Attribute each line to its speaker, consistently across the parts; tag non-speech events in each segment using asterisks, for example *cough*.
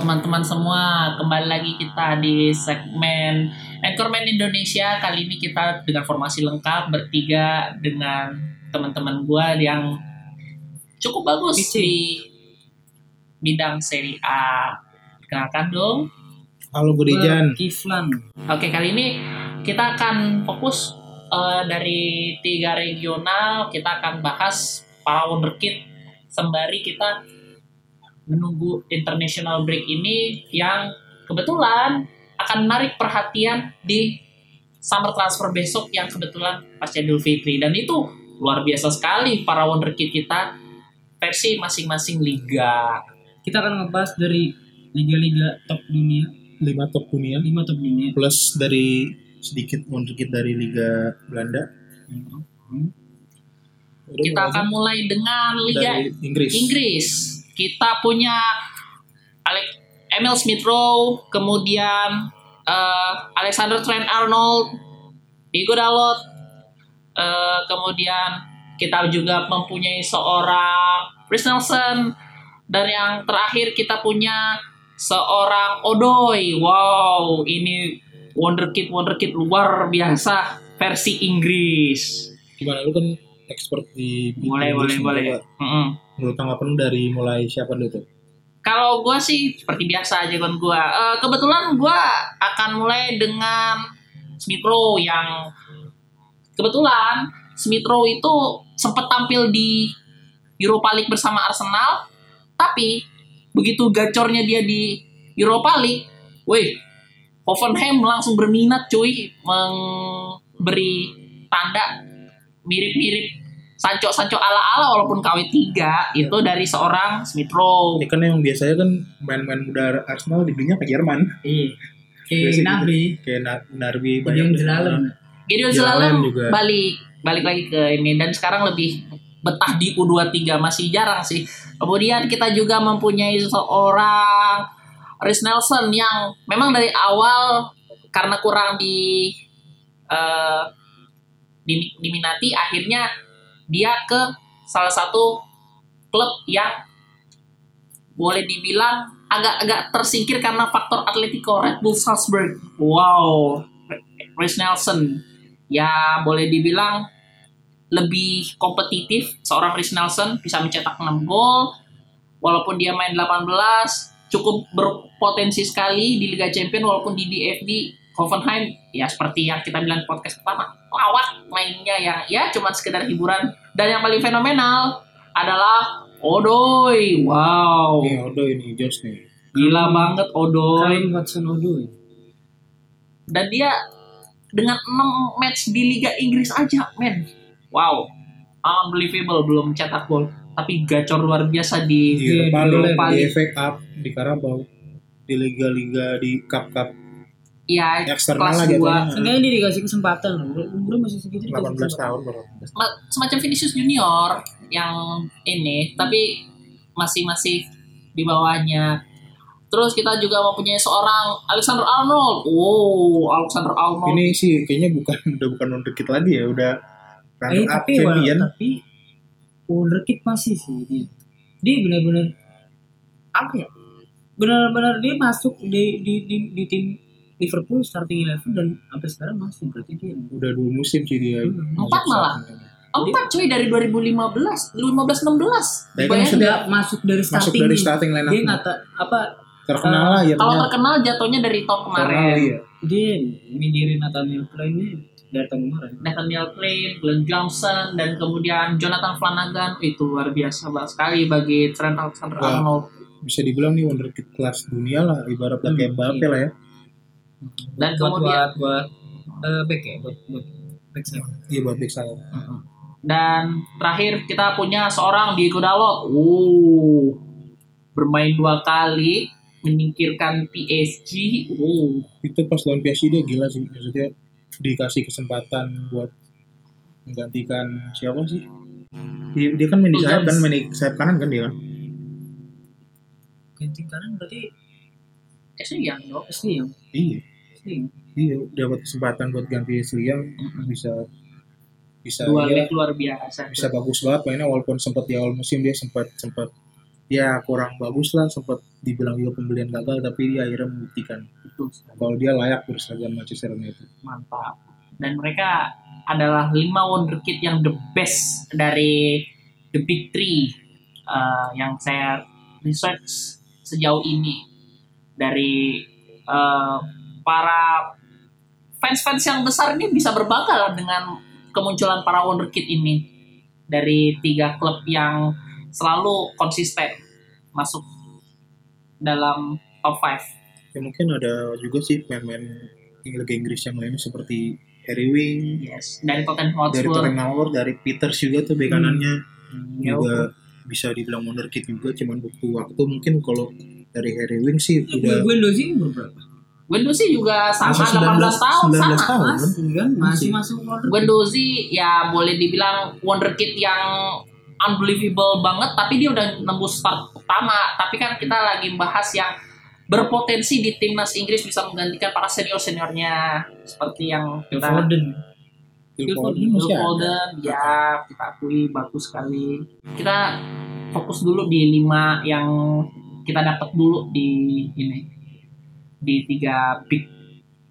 Speaker 1: teman-teman semua, kembali lagi kita di segmen Anchorman Indonesia. Kali ini kita dengan formasi lengkap bertiga dengan teman-teman gua yang cukup bagus
Speaker 2: Pici.
Speaker 1: di bidang seri A. Kenalkan dong.
Speaker 3: Halo gue.
Speaker 2: Kiflan.
Speaker 1: Oke, kali ini kita akan fokus eh, dari tiga regional. Kita akan bahas para wonderkid sembari kita menunggu international break ini yang kebetulan akan menarik perhatian di summer transfer besok yang kebetulan pasca Idul Fitri dan itu luar biasa sekali para wonderkid kita versi masing-masing liga.
Speaker 2: Kita akan ngebahas dari liga-liga top dunia,
Speaker 3: 5 top dunia
Speaker 2: lima top dunia.
Speaker 3: plus dari sedikit sedikit dari Liga Belanda. Udah
Speaker 1: Kita akan mulai dengan liga
Speaker 3: dari Inggris.
Speaker 1: Inggris. Kita punya Alex Emil Smith Rowe, kemudian eh, Alexander Trent Arnold, Diego Dalot, eh, kemudian kita juga mempunyai seorang Chris Nelson, dan yang terakhir kita punya seorang Odoi. Wow, ini wonderkid wonderkid luar biasa versi Inggris.
Speaker 3: Gimana lu kan expert di
Speaker 1: Boleh, boleh,
Speaker 3: Inggris
Speaker 1: boleh.
Speaker 3: coba.
Speaker 1: Mm-mm.
Speaker 3: Menurut tanggapan lu dari mulai siapa dulu tuh?
Speaker 1: Kalau gue sih seperti biasa aja kan gue. kebetulan gue akan mulai dengan Smith Rowe yang kebetulan Smith Rowe itu sempat tampil di Europa League bersama Arsenal, tapi begitu gacornya dia di Europa League, wih, Hoffenheim langsung berminat cuy memberi tanda mirip-mirip Sancho Sancho ala-ala walaupun KW 3 itu dari seorang Smith Rowe.
Speaker 3: Ini kan yang biasanya kan main-main muda Arsenal dibelinya ke Jerman.
Speaker 2: Iya. Kayak
Speaker 3: gitu. Narbi
Speaker 2: di dalam.
Speaker 1: Gideon Zelalem
Speaker 3: juga.
Speaker 1: balik balik lagi ke ini dan sekarang lebih betah di U23 masih jarang sih. Kemudian kita juga mempunyai seorang Rhys Nelson yang memang dari awal karena kurang di eh, di- diminati akhirnya dia ke salah satu klub yang boleh dibilang agak-agak tersingkir karena faktor Atletico Red Bull Salzburg. Wow, Rhys Nelson. Ya boleh dibilang lebih kompetitif. Seorang Rhys Nelson bisa mencetak 6 gol. Walaupun dia main 18 cukup berpotensi sekali di Liga Champions walaupun di DFB Hoffenheim ya seperti yang kita bilang di podcast pertama lawak mainnya yang ya cuma sekedar hiburan dan yang paling fenomenal adalah Odoi wow
Speaker 3: Nih, Odo ini Jones nih.
Speaker 1: gila banget Odoi
Speaker 2: Watson Odoi.
Speaker 1: dan dia dengan 6 match di Liga Inggris aja, men. Wow. Unbelievable belum cetak gol, tapi gacor luar biasa di
Speaker 3: Di
Speaker 2: Iya, di
Speaker 3: League,
Speaker 1: Europa
Speaker 3: di
Speaker 1: League.
Speaker 3: FA Cup, di Carabao, di liga-liga di cup-cup
Speaker 1: ya
Speaker 3: eksternal
Speaker 1: kelas
Speaker 3: lah
Speaker 1: 2.
Speaker 3: jatuhnya.
Speaker 2: Seenggaknya dia dikasih kesempatan. Umur- masih segitu. dikasih
Speaker 3: 18
Speaker 2: kesempatan.
Speaker 3: tahun baru.
Speaker 1: semacam Vinicius Junior yang ini, tapi masih masih di bawahnya. Terus kita juga mempunyai seorang Alexander Arnold. Wow, Alexander Arnold.
Speaker 3: Ini sih kayaknya bukan udah bukan wonderkid lagi ya, udah
Speaker 2: Eh,
Speaker 3: runner up
Speaker 2: tapi
Speaker 3: champion.
Speaker 2: wala- tapi wonderkid masih sih dia. Dia benar-benar apa ya? Benar-benar dia masuk di di di, di tim Liverpool starting eleven dan sampai sekarang masih berarti dia.
Speaker 3: Udah dua musim sih dia.
Speaker 2: Hmm.
Speaker 1: Empat malah. Empat cuy dari 2015, 15 16.
Speaker 3: Ya, kan maksudnya
Speaker 2: Dia masuk dari
Speaker 3: Masuk
Speaker 2: starting.
Speaker 3: dari
Speaker 2: nih.
Speaker 3: starting line
Speaker 2: Dia ngata apa
Speaker 3: Terkenal lah ya.
Speaker 1: Kalau terkenal jatuhnya dari tahun kemarin.
Speaker 3: iya.
Speaker 2: dia mikirin Nathaniel Klein ini dari tahun kemarin.
Speaker 1: Nathaniel Klein, Glenn Johnson, dan kemudian Jonathan Flanagan itu luar biasa banget sekali bagi Trent Alexander-Arnold.
Speaker 3: Bisa dibilang nih wonderkid kelas dunia lah, ibaratnya
Speaker 2: Hmm,
Speaker 3: kayak Mbappe
Speaker 2: iya.
Speaker 3: lah ya.
Speaker 1: Dan
Speaker 2: buat
Speaker 1: kemudian
Speaker 2: buat, buat eh, back ya buat buat back saya.
Speaker 3: Iya buat back saya.
Speaker 1: dan terakhir kita punya seorang Diego Dalot. Uh, bermain dua kali menyingkirkan PSG. Uh,
Speaker 3: Itu pas lawan PSG dia gila sih, maksudnya dikasih kesempatan buat menggantikan siapa sih? Dia, dia kan main di sayap kan, main di sayap kanan kan dia kan.
Speaker 2: Ganti kanan berarti
Speaker 1: Young dong.
Speaker 2: Asli yang
Speaker 3: Iya,
Speaker 2: Asli yang
Speaker 3: iya dapat kesempatan buat ganti Liang bisa bisa
Speaker 1: Dua
Speaker 3: iya,
Speaker 1: leg luar biasa.
Speaker 3: bisa bagus banget mainnya walaupun sempat di awal musim dia sempat sempat ya kurang bagus lah sempat dibilang juga pembelian gagal tapi dia akhirnya membuktikan
Speaker 1: Betul
Speaker 3: kalau dia layak berseragam Manchester United.
Speaker 1: mantap. Dan mereka adalah lima wonderkid yang the best dari the big three uh, yang saya research sejauh ini dari uh, para fans-fans yang besar ini bisa berbangga dengan kemunculan para wonderkid ini. Dari tiga klub yang selalu konsisten masuk dalam top 5
Speaker 3: Ya mungkin ada juga sih pemain Liga Inggris yang lainnya seperti Harry Wing,
Speaker 1: yes dari Tottenham
Speaker 3: dari
Speaker 1: Hotspur
Speaker 3: Tottenham Hotspur, dari Peters juga tuh bek kanannya
Speaker 1: Hmm, ya.
Speaker 3: juga bisa dibilang wonderkid juga cuman butuh waktu. Mungkin kalau dari Harry Wing sih udah
Speaker 2: gue Dozi umur berapa?
Speaker 1: Guendouzi juga sama
Speaker 3: Masih
Speaker 1: 18 tahun
Speaker 3: 19
Speaker 1: sama.
Speaker 3: tahun.
Speaker 2: Masih kan? Masih masuk.
Speaker 1: Guendouzi ya boleh dibilang wonderkid yang unbelievable banget tapi dia udah nembus start utama tapi kan kita lagi bahas yang berpotensi di timnas Inggris bisa menggantikan para senior seniornya seperti yang kita
Speaker 2: Foden.
Speaker 3: Phil. Foden
Speaker 1: ya kita akui bagus sekali kita fokus dulu di lima yang kita dapat dulu di ini di tiga big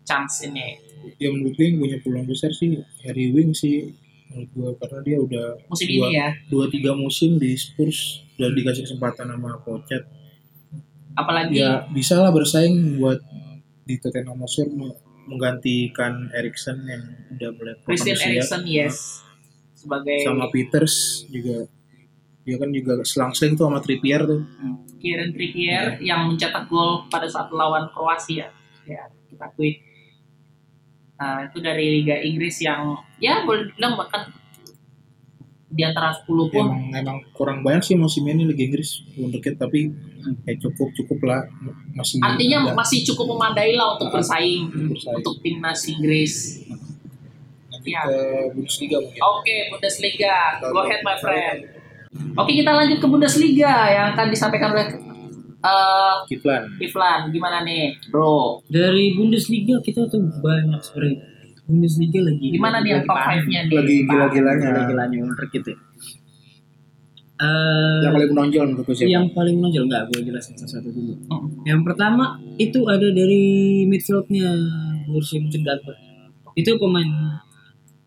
Speaker 1: chance ini
Speaker 3: Ya menurut gue yang punya peluang besar sih Harry Wing sih menurut gue karena dia udah
Speaker 1: musim
Speaker 3: Dua.
Speaker 1: ini ya
Speaker 3: dua tiga musim di Spurs dan dikasih kesempatan sama Pocket
Speaker 1: apalagi
Speaker 3: ya bisa lah bersaing buat di Tottenham Hotspur me- menggantikan Erikson yang udah mulai
Speaker 1: Christian. Eriksen yes sebagai
Speaker 3: sama Peters juga dia kan juga selang-seling tuh sama Trippier tuh
Speaker 1: Kieran Trippier yang mencetak gol pada saat lawan Kroasia ya kita akui Nah, itu dari Liga Inggris yang ya boleh dibilang bahkan di antara 10 pun
Speaker 3: emang emang kurang banyak sih musim ini Liga Inggris wonderkid tapi ya cukup cukup lah masih
Speaker 1: artinya
Speaker 3: ada.
Speaker 1: masih cukup memadai lah untuk bersaing
Speaker 3: Bersaing.
Speaker 1: untuk timnas Inggris.
Speaker 3: nanti
Speaker 1: ya.
Speaker 3: ke Bundesliga mungkin
Speaker 1: Oke, Bundesliga. Go ahead my friend. Oke, kita lanjut ke Bundesliga yang akan disampaikan oleh eh
Speaker 3: Kiflan
Speaker 1: Iflan. Gimana nih, Bro?
Speaker 2: Dari Bundesliga kita tuh banyak sebenarnya. Bundesliga lagi.
Speaker 1: Gimana nih top
Speaker 2: panas.
Speaker 1: 5-nya nih?
Speaker 3: lagi gila-gilanya
Speaker 2: Gila-gilanya wonderkid ya. Eh,
Speaker 3: yang paling menonjol menurut siapa?
Speaker 2: yang paling menonjol nggak gue jelasin satu-satu dulu.
Speaker 1: Hmm.
Speaker 2: Yang pertama itu ada dari midfieldnya Borussia Mönchengladbach. Itu pemain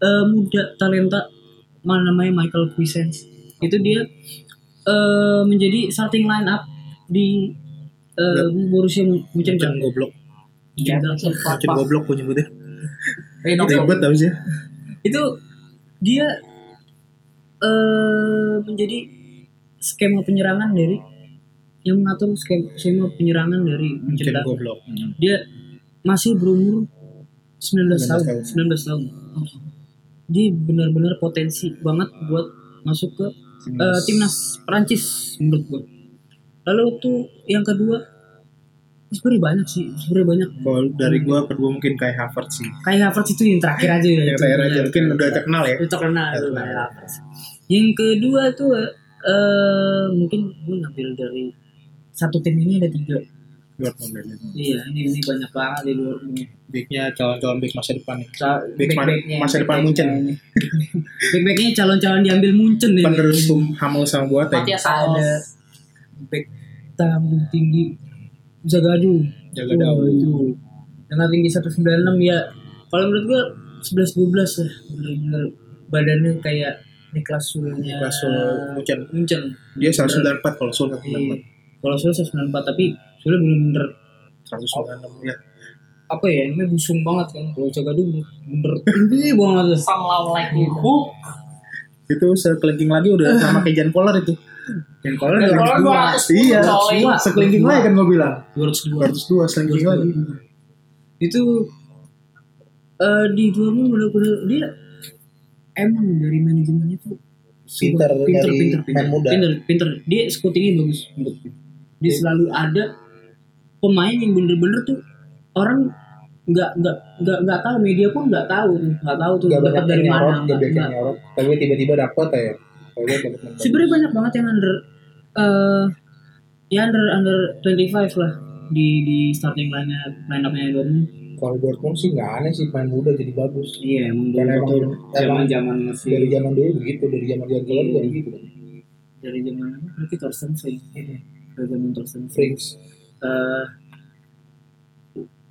Speaker 2: eh, muda talenta mana namanya Michael Cuisance. Itu dia eh, menjadi starting line up di eh, Borussia Mönchengladbach.
Speaker 3: goblok.
Speaker 1: Iya,
Speaker 3: Muncen goblok gue nyebutnya
Speaker 1: Rino
Speaker 3: ribet tau sih.
Speaker 2: Itu dia eh menjadi skema penyerangan dari yang mengatur skema, skema penyerangan dari Mönchengladbach.
Speaker 3: goblok.
Speaker 2: Dia masih berumur 19 tahun.
Speaker 3: 19 tahun.
Speaker 2: 19 tahun. Dia benar-benar potensi banget buat masuk ke eh, timnas. Prancis menurut gue lalu tuh yang kedua sebenarnya banyak sih sebenarnya banyak.
Speaker 3: Kalau dari gue kedua mungkin kayak Havertz sih.
Speaker 2: Kayak Havertz itu yang terakhir aja ya.
Speaker 3: Yang terakhir aja mungkin udah terkenal ya.
Speaker 2: Itu terkenal itu
Speaker 3: Terkenal.
Speaker 2: kayak Havertz. yang kedua tuh eh mungkin gue ngambil dari satu tim ini ada tiga
Speaker 3: Dan itu.
Speaker 2: iya ini, ini banyak banget di luar ini
Speaker 3: backnya calon-calon back masa depan nih.
Speaker 2: Ca-
Speaker 3: Back man-
Speaker 2: back-backnya,
Speaker 3: masa depan Munchen.
Speaker 2: ini. back-backnya calon-calon diambil Munchen nih
Speaker 3: penerus Hamel sama Boateng
Speaker 1: Matias
Speaker 2: ada back tanggung tinggi Zagadu.
Speaker 3: Jaga
Speaker 2: Wah,
Speaker 3: daun
Speaker 2: itu dengan tinggi 196 ya kalau menurut gua 11 12 lah. Bener-bener badannya kayak Niklas Sulnya.
Speaker 3: Niklas Sul Munchen.
Speaker 2: Munchen.
Speaker 3: Dia 194 kalau Sul
Speaker 2: Iya.
Speaker 3: 194
Speaker 2: kalau Sul 194 tapi Sul bener-bener
Speaker 3: 196 ya
Speaker 2: apa ya ini busung banget kan kalau Zagadu bener tinggi banget.
Speaker 1: You. Who?
Speaker 3: itu sekelingking lagi udah *laughs* sama kayak Jan Koller itu. Jan udah
Speaker 1: Koller 210,
Speaker 3: iya
Speaker 1: coy.
Speaker 3: sekelingking lagi kan gue bilang.
Speaker 2: 202
Speaker 3: 202 selingking lagi.
Speaker 2: Itu eh di Dortmund bener-bener dia emang dari manajemennya tuh
Speaker 3: Pinter
Speaker 2: pinter
Speaker 3: dari
Speaker 2: pinter pinter. pinter pinter. Dia scoutingnya bagus. Dia selalu ada pemain yang bener-bener tuh orang nggak nggak nggak nggak tahu media pun nggak tahu nggak tahu tuh
Speaker 3: Gak
Speaker 2: dapat dari mana nggak-
Speaker 3: banyak nyorot. Tapi tiba-tiba dapet ya. Dia
Speaker 2: sebenarnya banyak banget yang under eh ya under under 25 lah di di starting line line up-nya Dortmund.
Speaker 3: Kalau Dortmund sih nggak aneh sih main muda jadi bagus.
Speaker 2: iya emang
Speaker 3: Karena emang
Speaker 2: zaman zaman
Speaker 3: dari
Speaker 2: masih
Speaker 3: zaman dulu begitu, dari zaman Jan Koller juga begitu.
Speaker 2: dari zaman berarti Thorsten Frings dari zaman Thorsten Frings
Speaker 3: Frings
Speaker 2: eh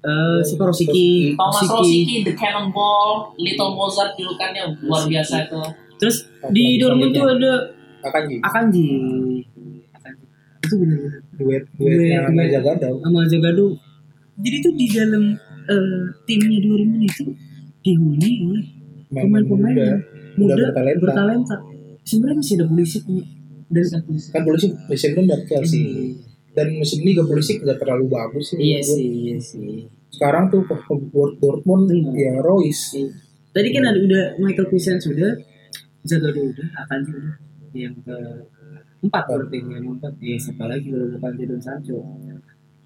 Speaker 2: eh siapa Rosiki
Speaker 1: Thomas Rosicki, The Cannonball, Little Mozart julukannya luar biasa itu.
Speaker 2: terus di Dortmund tuh ada
Speaker 3: Akanji.
Speaker 2: Akanji. Akanji itu benar-benar
Speaker 3: duet
Speaker 2: Duet.
Speaker 3: Meja Gadau
Speaker 2: sama Jagado jadi tuh di dalam eh, timnya Dortmund itu dihuni oleh pemain-pemain
Speaker 3: muda.
Speaker 2: yang
Speaker 3: Muda
Speaker 2: muda
Speaker 3: bertalenta.
Speaker 2: bertalenta. Sebenarnya masih ada polisi dan
Speaker 3: kan polisi musim ini dari Chelsea dan musim ini juga polisi nggak terlalu bagus sih
Speaker 2: iya sih iya sih.
Speaker 3: Sekarang tuh ke Dort- Dortmund
Speaker 2: Hmm.
Speaker 3: ya Royce.
Speaker 2: Tadi kan ada udah Michael Kusen sudah Jagado udah Akanji udah yang ke empat berarti yang empat. Ya siapa lagi kalau bukan Jadon Sancho?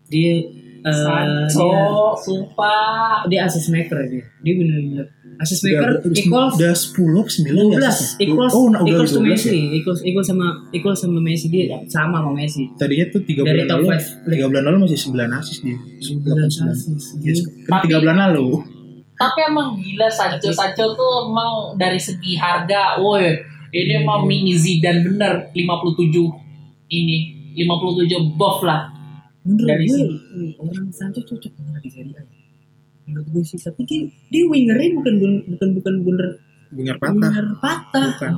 Speaker 2: Dia eh,
Speaker 1: Sancho,
Speaker 2: dia
Speaker 1: sumpah.
Speaker 2: dia assist maker dia dia bener-bener assist
Speaker 3: udah,
Speaker 2: maker equals
Speaker 3: udah 10 apa 9 ya
Speaker 2: 12 equals
Speaker 3: oh nah, udah
Speaker 2: equals to
Speaker 3: 12
Speaker 2: Messi.
Speaker 3: ya?
Speaker 2: equals equals sama equals sama Messi. Dia sama sama Messi.
Speaker 3: Tadinya tuh 3
Speaker 2: Dari
Speaker 3: bulan lalu
Speaker 2: five.
Speaker 3: 3 bulan lalu masih 9 asis dia.
Speaker 2: 9
Speaker 3: 89
Speaker 2: assist
Speaker 3: Yes,
Speaker 2: Dia-
Speaker 3: kan 3 bulan lalu.
Speaker 1: Tapi emang gila Sancho. Sancho tuh emang dari segi harga, woi ini emang mini Zidane bener. 57 ini 57 buff lah.
Speaker 2: menurut
Speaker 1: Dari
Speaker 2: gue
Speaker 1: sini.
Speaker 2: orang Sancho cocok banget di Serie A menurut gue sih tapi dia, dia wingernya bukan bukan bukan bener
Speaker 3: Bungar patah
Speaker 2: winger patah
Speaker 3: Bukan.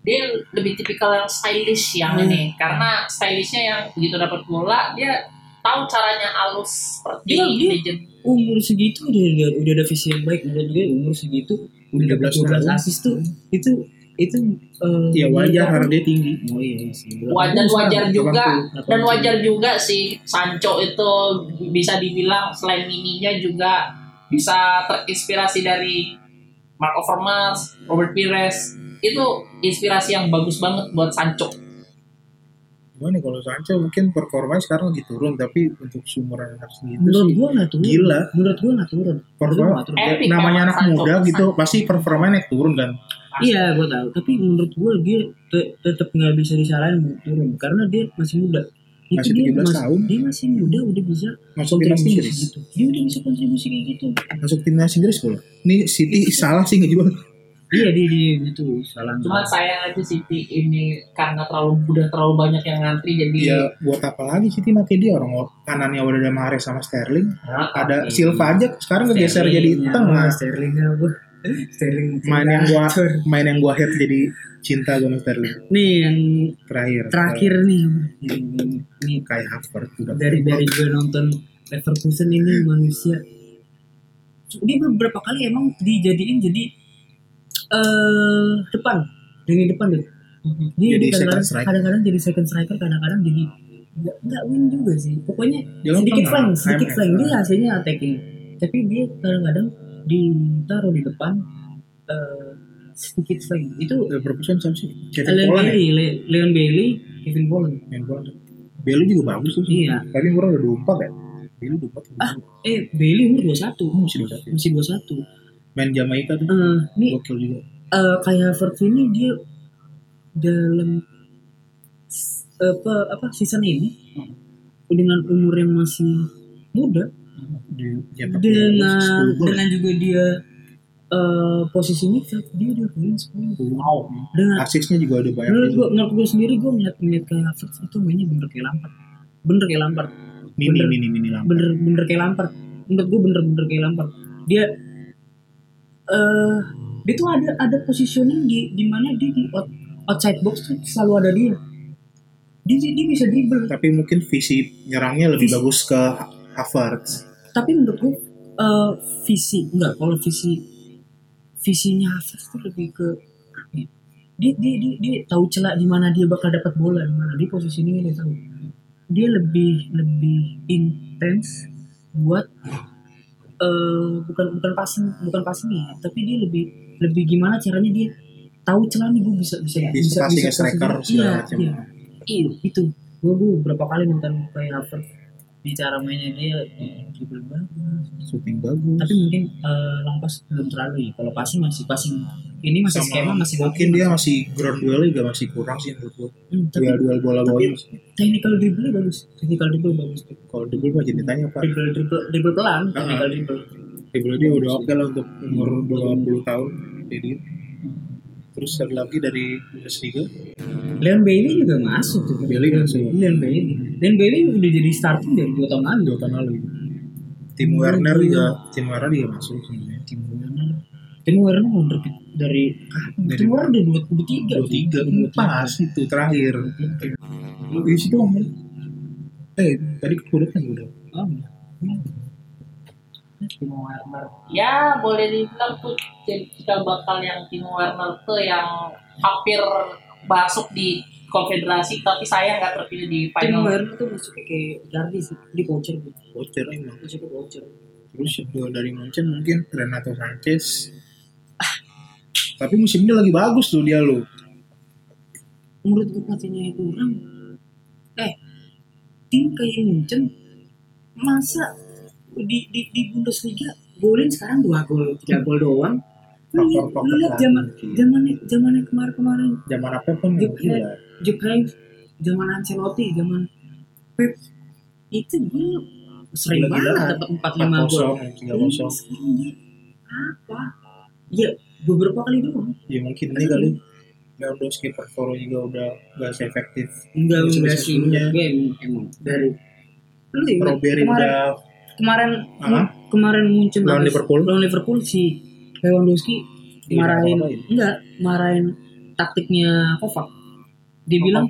Speaker 1: Dia lebih tipikal yang stylish yang
Speaker 2: Hmm.
Speaker 1: ini karena stylishnya yang begitu dapat bola dia tahu caranya halus seperti
Speaker 2: Dia- dia-
Speaker 1: legend.
Speaker 2: umur segitu udah udah, udah ada visi yang baik menurut gue umur segitu udah dapat
Speaker 3: 13
Speaker 2: 12
Speaker 3: tahun.
Speaker 2: assist tuh itu itu eh,
Speaker 3: ya wajar karena dia tinggi.
Speaker 2: Oh iya sih.
Speaker 1: Wajar wajar juga.
Speaker 3: 80.
Speaker 1: dan wajar juga sih Sancho itu bisa dibilang selain mininya juga bisa terinspirasi dari Mark Overmars, Robert Pires. Itu inspirasi yang bagus banget buat Sancho.
Speaker 3: gimana nih kalau Sancho mungkin performanya sekarang lagi turun tapi untuk seumuran anak segitu
Speaker 2: menurut
Speaker 3: sih
Speaker 2: gue nggak turun.
Speaker 3: gila.
Speaker 2: Menurut gue nggak turun. Menurut
Speaker 3: performa namanya
Speaker 1: memang
Speaker 3: anak
Speaker 1: Sancho.
Speaker 3: muda gitu pasti performanya naik turun kan
Speaker 2: Iya, gue tahu. Tapi menurut gue dia te- tetap nggak bisa disalahin turun karena dia masih muda. Itu
Speaker 3: Masih
Speaker 2: dia
Speaker 3: 17
Speaker 2: mas-
Speaker 3: tahun.
Speaker 2: Dia masih muda udah bisa
Speaker 3: masuk timnas Inggris
Speaker 2: segitu. Dia udah bisa kontribusi kayak gitu.
Speaker 3: masuk timnas Inggris kalau ini City salah sih ngejual
Speaker 2: Iya dia dia itu salah.
Speaker 1: Cuman sayang aja City ini karena terlalu udah terlalu banyak yang ngantri jadi
Speaker 3: ya buat apa lagi City pakai dia orang kanannya udah ada Mahrez sama Sterling
Speaker 1: Nah,
Speaker 3: ada
Speaker 2: Iya.
Speaker 3: Silva aja sekarang ngegeser jadi tengah
Speaker 2: Sterling apa? Sterling.
Speaker 3: main yang gua main yang gua hate jadi cinta gua sama Sterling.
Speaker 2: Nih yang
Speaker 3: terakhir.
Speaker 2: terakhir nih. Ini, ini
Speaker 3: kayak Havertz udah
Speaker 2: dari dari gue nonton Leverkusen ini manusia. Dia beberapa kali emang dijadiin jadi eh depan. Lini depan deh. Dia
Speaker 3: Jadi
Speaker 2: kadang-kadang jadi second striker kadang-kadang jadi nggak win juga sih. Pokoknya
Speaker 3: Dia
Speaker 2: sedikit flank sedikit flank. Dia hasilnya attacking. Tapi dia kadang-kadang ditaruh di depan eh sedikit flank itu
Speaker 3: Leverkusen sama sih? Kevin
Speaker 2: Leon
Speaker 3: ya?
Speaker 2: Bailey Le- Leon Bailey Kevin Volland
Speaker 3: main bola Belu juga bagus tuh
Speaker 2: Iya.
Speaker 3: tapi kurang udah 24 ya? Belu 24
Speaker 2: ah eh Bailey umur 21
Speaker 3: Oh, masih 21
Speaker 2: masih 21
Speaker 3: main Jamaika tuh.
Speaker 2: Nih
Speaker 3: gokil juga.
Speaker 2: eh, kayak Havertz ini dia dalam apa apa season ini dengan umur yang masih muda
Speaker 3: di nyetak
Speaker 2: dengan
Speaker 3: 10 gol.
Speaker 2: dengan juga dia eh posisinya dia udah golin 10
Speaker 1: wow.
Speaker 2: dengan
Speaker 3: asisnya juga ada banyak
Speaker 2: menurut
Speaker 3: juga.
Speaker 2: gua menurut gua sendiri gua ngeliat ngeliat kayak Havertz itu mainnya bener kayak Lampard bener kayak Lampard
Speaker 3: mini
Speaker 2: bener.
Speaker 3: mini mini lah
Speaker 2: bener bener kayak Lampard menurut gue bener bener kayak Lampard dia eh dia tuh ada ada positioning di di mana dia di out- outside box tuh selalu ada dia dia dia, dia bisa dribble
Speaker 3: tapi mungkin visi nyerangnya lebih
Speaker 2: Visi.
Speaker 3: bagus ke Havertz
Speaker 2: tapi menurut gue eh, visi enggak kalau visi visinya Havertz tuh lebih ke ya? dia dia dia, dia tahu celah di mana dia bakal dapat bola di mana dia positioningnya dia tahu. Dia lebih lebih intens buat eh bukan bukan passing bukan passing ya tapi dia lebih lebih gimana caranya dia tahu celah nih gue bisa bisa
Speaker 3: Bisa passing ke striker,
Speaker 2: iya iya. Iya, itu. Gue gue berapa kali nonton kayak Havertz di cara mainnya dia dribble bagus
Speaker 3: shooting bagus.
Speaker 2: Tapi mungkin eh, Lampas belum terlalu ya. Kalau passing masih passing ini masih skema masih
Speaker 3: mungkin dia masih ground duel juga masih kurang sih menurut gua.
Speaker 2: Hmm,
Speaker 3: duel duel bola bawah masih.
Speaker 2: technical dribble bagus. Technical dribble bagus.
Speaker 3: Kalau dribble mah jadi tanya pak.
Speaker 2: Dribble dribble dribble pelan
Speaker 3: Ah.
Speaker 2: technical dribble.
Speaker 3: Dribble dia udah oke lah untuk umur 20 tahun jadi terus ada lagi dari Bundesliga.
Speaker 2: Leon Bailey juga masuk tuh.
Speaker 3: Bailey masuk.
Speaker 2: Leon Bailey. Leon Bailey udah jadi starting dari dua tahun lalu.
Speaker 3: dua tahun lalu tim Werner juga tim Werner juga masuk sebenarnya
Speaker 2: Tim Werner. Tim Werner wonderkid dari ah,
Speaker 3: Dari-
Speaker 2: Tim Werner udah dua puluh tiga.
Speaker 3: dua tiga pas itu terakhir di situ eh tadi kudet kan udah
Speaker 2: Oh, Tim Werner.
Speaker 1: ya boleh dibilang tuh jadi kita bakal yang Timo Werner tuh yang hampir masuk di konfederasi tapi saya nggak terpilih di
Speaker 2: Tim
Speaker 1: final
Speaker 2: Werner tuh masuknya kayak Gardi sih. Di voucher gitu.
Speaker 3: voucher emang
Speaker 2: Masuknya voucher.
Speaker 3: terus yang dari Munchen mungkin Renato Sanchez tapi musim ini lagi bagus tuh dia lo
Speaker 2: menurut gue pelatihnya kurang eh tim kayak Munchen masa di di di Bundesliga golin sekarang dua gol tiga gol doang
Speaker 3: Faktor-faktor
Speaker 2: lu lihat
Speaker 3: lain.
Speaker 2: zaman zamannya zamannya kemarin kemarin.
Speaker 3: Zaman apa pun
Speaker 2: Jupp
Speaker 3: gila
Speaker 2: Jupp zaman Ancelotti zaman Pep. Itu gue sering
Speaker 3: Gila-gila.
Speaker 2: banget dapat empat lima gol.
Speaker 3: 4-0 tiga kosong.
Speaker 2: Sekarang dia apa? Ya beberapa kali doang.
Speaker 3: Ya mungkin ini kali. Lewandowski performa juga udah gak seefektif.
Speaker 2: Enggak enggak sih. emang, dari lu kemarin
Speaker 3: udah
Speaker 2: kemarin kemarin muncul
Speaker 3: Lawan Liverpool?
Speaker 2: lawan Liverpool si Lewandowski
Speaker 3: Iya,
Speaker 2: marahin. enggak marahin taktiknya Kovac. Dia bilang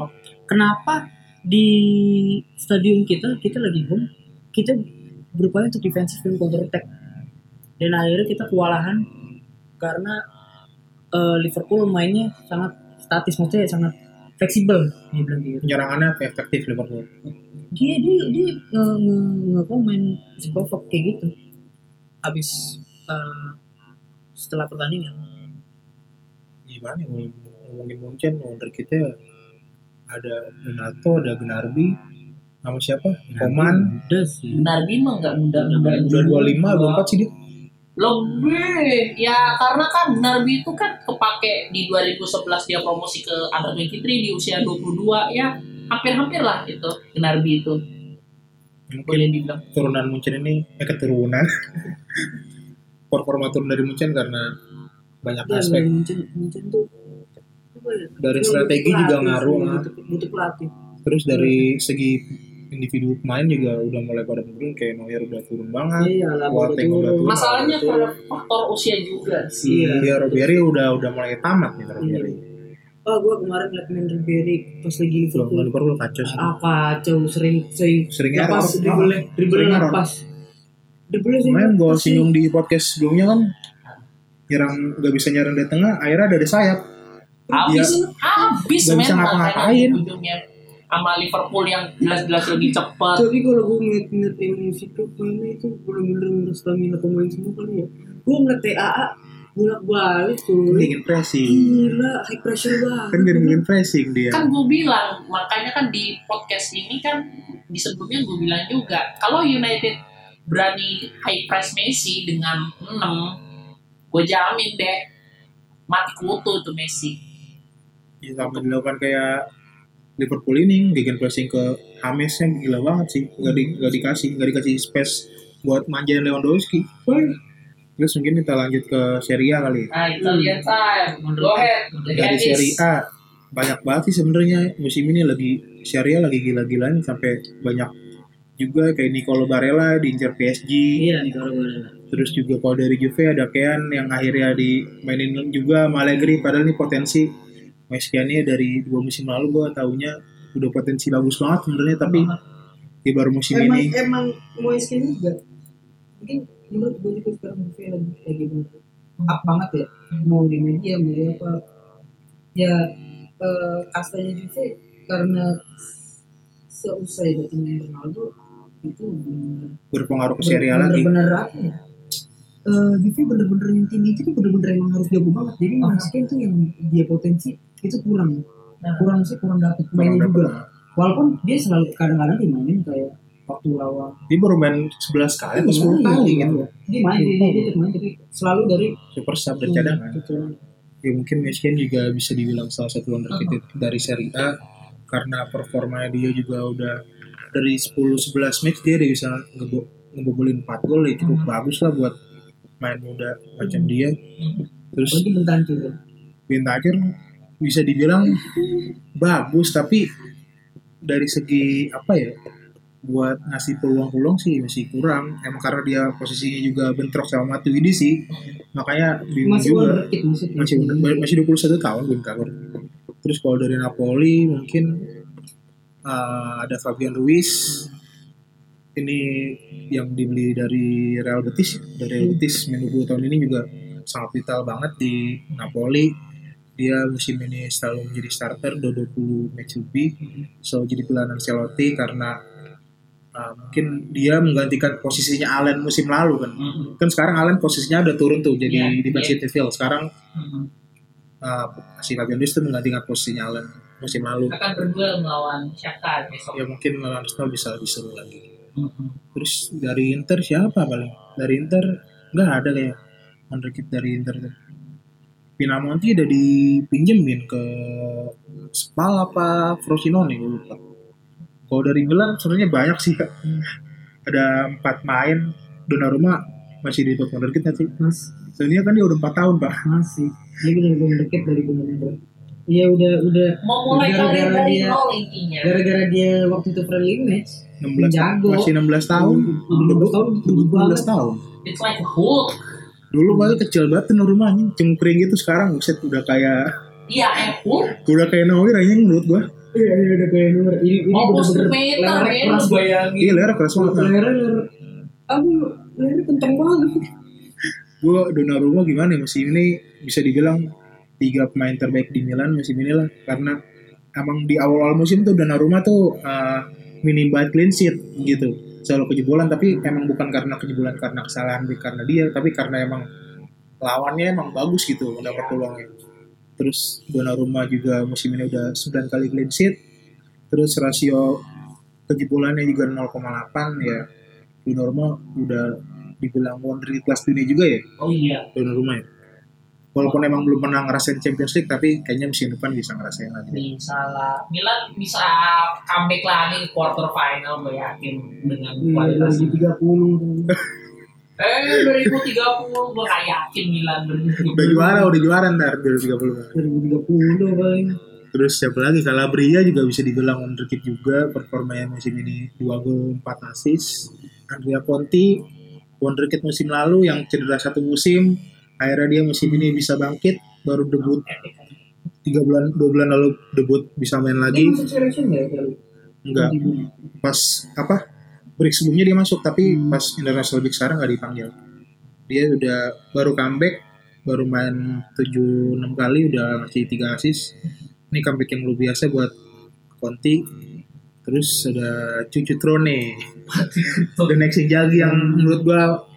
Speaker 2: kenapa di stadion kita kita lagi home kita berupaya untuk defensif dan counter attack. Dan akhirnya kita kewalahan karena eh, Liverpool mainnya sangat statis maksudnya sangat fleksibel dia bilang gitu.
Speaker 3: Penyerangannya efektif Liverpool.
Speaker 2: Dia dia dia nge nge nge-komen si kayak gitu. Habis eh, setelah pertandingan.
Speaker 3: Gimana ya ngomongin Munchen wonder kita ada Renato ada Gnarby sama siapa? Koman
Speaker 1: benar Bima nggak muda muda
Speaker 3: udah 25 24 sih dia.
Speaker 1: Lebih. Ya karena kan Narbi itu kan kepake di 2011 dia promosi ke under 23 di usia 22 ya hampir-hampir lah itu Narbi itu.
Speaker 3: Mungkin
Speaker 1: boleh dibilang.
Speaker 3: turunan Munchen ini eh keturunan *laughs* performa turun dari Munchen karena banyak
Speaker 2: Dan
Speaker 3: aspek
Speaker 2: Munchen Munchen tuh ya?
Speaker 3: Dari
Speaker 2: Butuh
Speaker 3: strategi
Speaker 2: pelatih
Speaker 3: juga ngaruh,
Speaker 2: butuh, butuh pelatih
Speaker 3: terus dari segi individu pemain juga udah mulai pada menurun kayak Neuer udah turun banget
Speaker 2: iya lah
Speaker 3: Boateng udah turun.
Speaker 1: masalahnya karena faktor usia juga sih
Speaker 2: Iya.
Speaker 3: dia Ribery udah udah mulai tamat nih Ribery
Speaker 2: oh gue kemarin ngeliat main Ribery pas lagi
Speaker 3: Liverpool
Speaker 2: Liverpool
Speaker 3: kacau sih
Speaker 2: ah kacau sering sering
Speaker 3: sering
Speaker 2: lepas
Speaker 3: error.
Speaker 2: dribble dribble
Speaker 3: Sering error.
Speaker 2: lepas
Speaker 3: Kemarin gue singgung di podcast sebelumnya kan nyerang nggak bisa nyerang dari tengah akhirnya dari sayap.
Speaker 1: Habis.
Speaker 3: Iya.
Speaker 1: habis
Speaker 3: Nggak
Speaker 1: men
Speaker 3: bisa ngapa-ngapain.
Speaker 1: sama Liverpool yang jelas-jelas lebih cepat
Speaker 2: tapi kalau gue ngeliat-ngeliat emosi tuh mainnya itu bener-bener stamina pemain semua kali ya. Gue ngeliat TAA bolak balik tuh
Speaker 3: ingin pressing.
Speaker 2: Gila high pressure banget.
Speaker 3: Kan ingin pressing dia.
Speaker 1: Kan gue bilang makanya kan di podcast ini kan di sebelumnya gue bilang juga kalau United berani high press Messi dengan 6 gue jamin deh mati kutu tuh Messi.
Speaker 3: Ya, sampai dilakukan kayak Liverpool ini gegen pressing ke Hamesnya gila banget sih. Nggak di, nggak dikasih nggak dikasih space buat manjain Lewandowski. Terus mungkin kita lanjut ke Serie A kali. Ya.
Speaker 1: nah Italian time go ahead.
Speaker 3: dari. Serie A banyak banget sih sebenarnya musim ini lagi Serie A lagi gila-gilaan sampai banyak juga kayak Nicolo Barella diincar PSG
Speaker 2: iya kalau gue
Speaker 3: terus juga kalau dari Juve ada Kean yang akhirnya dimainin juga sama Allegri. Padahal ini potensi. Meskiannya dari dua musim lalu gue taunya udah potensi bagus banget sebenarnya tapi di baru musim
Speaker 2: emang
Speaker 3: ini.
Speaker 2: emang mau skin juga mungkin menurut gue juga sekarang movie lagi lagi up banget ya mau di media mau di apa. Ya eh, kastanya Juve karena seusai datangnya Ronaldo itu bener
Speaker 3: berpengaruh ke Serie A lagi.
Speaker 2: bener apa ya? Eh, Juve bener-bener yang tim itu tuh bener-bener emang harus jago banget. Jadi
Speaker 1: Oh.
Speaker 2: Manskin tuh yang dia potensi itu kurang.
Speaker 1: Nah.
Speaker 2: kurang sih kurang dapet.
Speaker 3: Kurang
Speaker 2: mainnya
Speaker 3: dapet.
Speaker 2: juga. Walaupun dia selalu kadang-kadang dimainin kayak waktu lawan.
Speaker 3: Dia baru main 11 kali atau 10 kali gitu.
Speaker 2: dia main. Dia, dia, dia main tapi selalu dari
Speaker 3: super sub dan cadangan.
Speaker 2: cadangan
Speaker 3: ya mungkin Meskin juga bisa dibilang salah satu wonderkid dari Serie A karena performanya dia juga udah dari 10-11 match dia udah bisa ngebo ngebobolin 4 gol ya cukup bagus lah buat main muda macam dia. Terus
Speaker 2: bentar juga
Speaker 3: Bentaker bisa dibilang bagus tapi dari segi apa ya buat ngasih peluang-peluang sih masih kurang. Emang karena dia posisinya juga bentrok sama Matuidi sih makanya bingung
Speaker 2: Masih
Speaker 3: juga. masih masih 21 tahun Bentancur terus kalau dari Napoli mungkin uh, ada Fabian Ruiz. Ini yang dibeli dari Real Betis. Dari Real Betis 20 tahun ini juga sangat vital banget di Napoli. Dia musim ini selalu menjadi starter udah 20 match lebih. Selalu jadi pilihan Ancelotti karena uh, mungkin dia menggantikan posisinya Allen musim lalu kan.
Speaker 1: Mhm.
Speaker 3: kan sekarang Allen posisinya udah turun tuh jadi
Speaker 1: Iya,
Speaker 3: defensive midfield sekarang
Speaker 1: Mhm.
Speaker 3: uh, si Fabian Ruiz tuh menggantikan posisinya Allen musim lalu.
Speaker 1: Akan berduel melawan Shakhtar besok.
Speaker 3: Ya mungkin lawan Arsenal bisa lebih seru lagi.
Speaker 1: Mhm.
Speaker 3: terus dari Inter siapa paling? Dari Inter nggak ada kayak wonderkid dari Inter tuh. Pinamonti udah dipinjemin ke Spal apa Frosinone gue lupa. Kalau dari Milan sebenarnya banyak sih Kak. ada empat main Donnarumma masih di top nggak sih
Speaker 2: Mas,
Speaker 3: Soalnya kan dia udah 4 tahun pak.
Speaker 2: Masih. Dia udah wonderkid dari bener-bener. Iya udah udah.
Speaker 1: Mau mulai karir
Speaker 2: Gara-gara
Speaker 1: dari
Speaker 2: dia-
Speaker 1: nol intinya.
Speaker 2: gara-gara dia waktu itu friendly match
Speaker 3: 16
Speaker 2: Jago.
Speaker 3: masih 16 tahun.
Speaker 2: Udah 16 tahun,
Speaker 3: debut
Speaker 2: berubah
Speaker 3: 16 tahun.
Speaker 1: It's like a Hulk
Speaker 3: dulu baru kecil banget tuh rumahnya cengkring gitu sekarang buset udah kayak
Speaker 1: iya eh Hulk
Speaker 3: udah kayak Naomi Ryan menurut gua.
Speaker 2: Iya iya udah kayak nomor ini ini
Speaker 1: almost
Speaker 2: bener-bener
Speaker 1: ya
Speaker 2: keras
Speaker 1: bayangin.
Speaker 3: Iya lerek keras banget.
Speaker 2: Lerek aduh lerek kenceng banget.
Speaker 3: Gua Donnarumma gimana ya musim ini bisa dibilang tiga pemain terbaik di Milan musim ini lah karena emang di awal-awal musim tuh Donnarumma tuh uh, minim banget clean sheet gitu. Selalu kejebolan tapi emang bukan karena kejebolan karena kesalahan karena dia tapi karena emang lawannya emang bagus gitu mendapat peluangnya. Terus Donnarumma juga musim ini udah 9 kali clean sheet. Terus rasio kejebolannya juga 0,8 ya. Donnarumma udah dibilang wonder di kelas dunia juga ya?
Speaker 1: Oh iya.
Speaker 3: Donnarumma ya walaupun emang belum pernah ngerasain Champions League tapi kayaknya musim depan bisa ngerasain lagi.
Speaker 1: Bisa lah. Milan bisa comeback lagi ke quarter final gue yakin dengan
Speaker 2: Iya,
Speaker 1: kualitas.
Speaker 2: lagi 30
Speaker 1: eh 2030 gue gak yakin Milan
Speaker 3: udah juara udah juara ntar 2030
Speaker 2: 2030 paling
Speaker 3: terus siapa lagi? Calabria juga bisa dibilang wonderkid juga performanya musim ini 2 gol 4 assist. Andrea Conti wonderkid musim lalu yang cedera satu musim akhirnya dia musim ini bisa bangkit baru debut tiga bulan dua bulan lalu debut bisa main lagi.
Speaker 2: Masuk selection nggak ya
Speaker 3: enggak pas apa break sebelumnya dia masuk tapi pas international break sekarang nggak dipanggil. Dia udah baru comeback baru main 7 6 kali udah ngasih 3 assist. Ini comeback yang luar biasa buat Conti. Terus ada Cucu Trone. The next Inzaghi yang menurut gua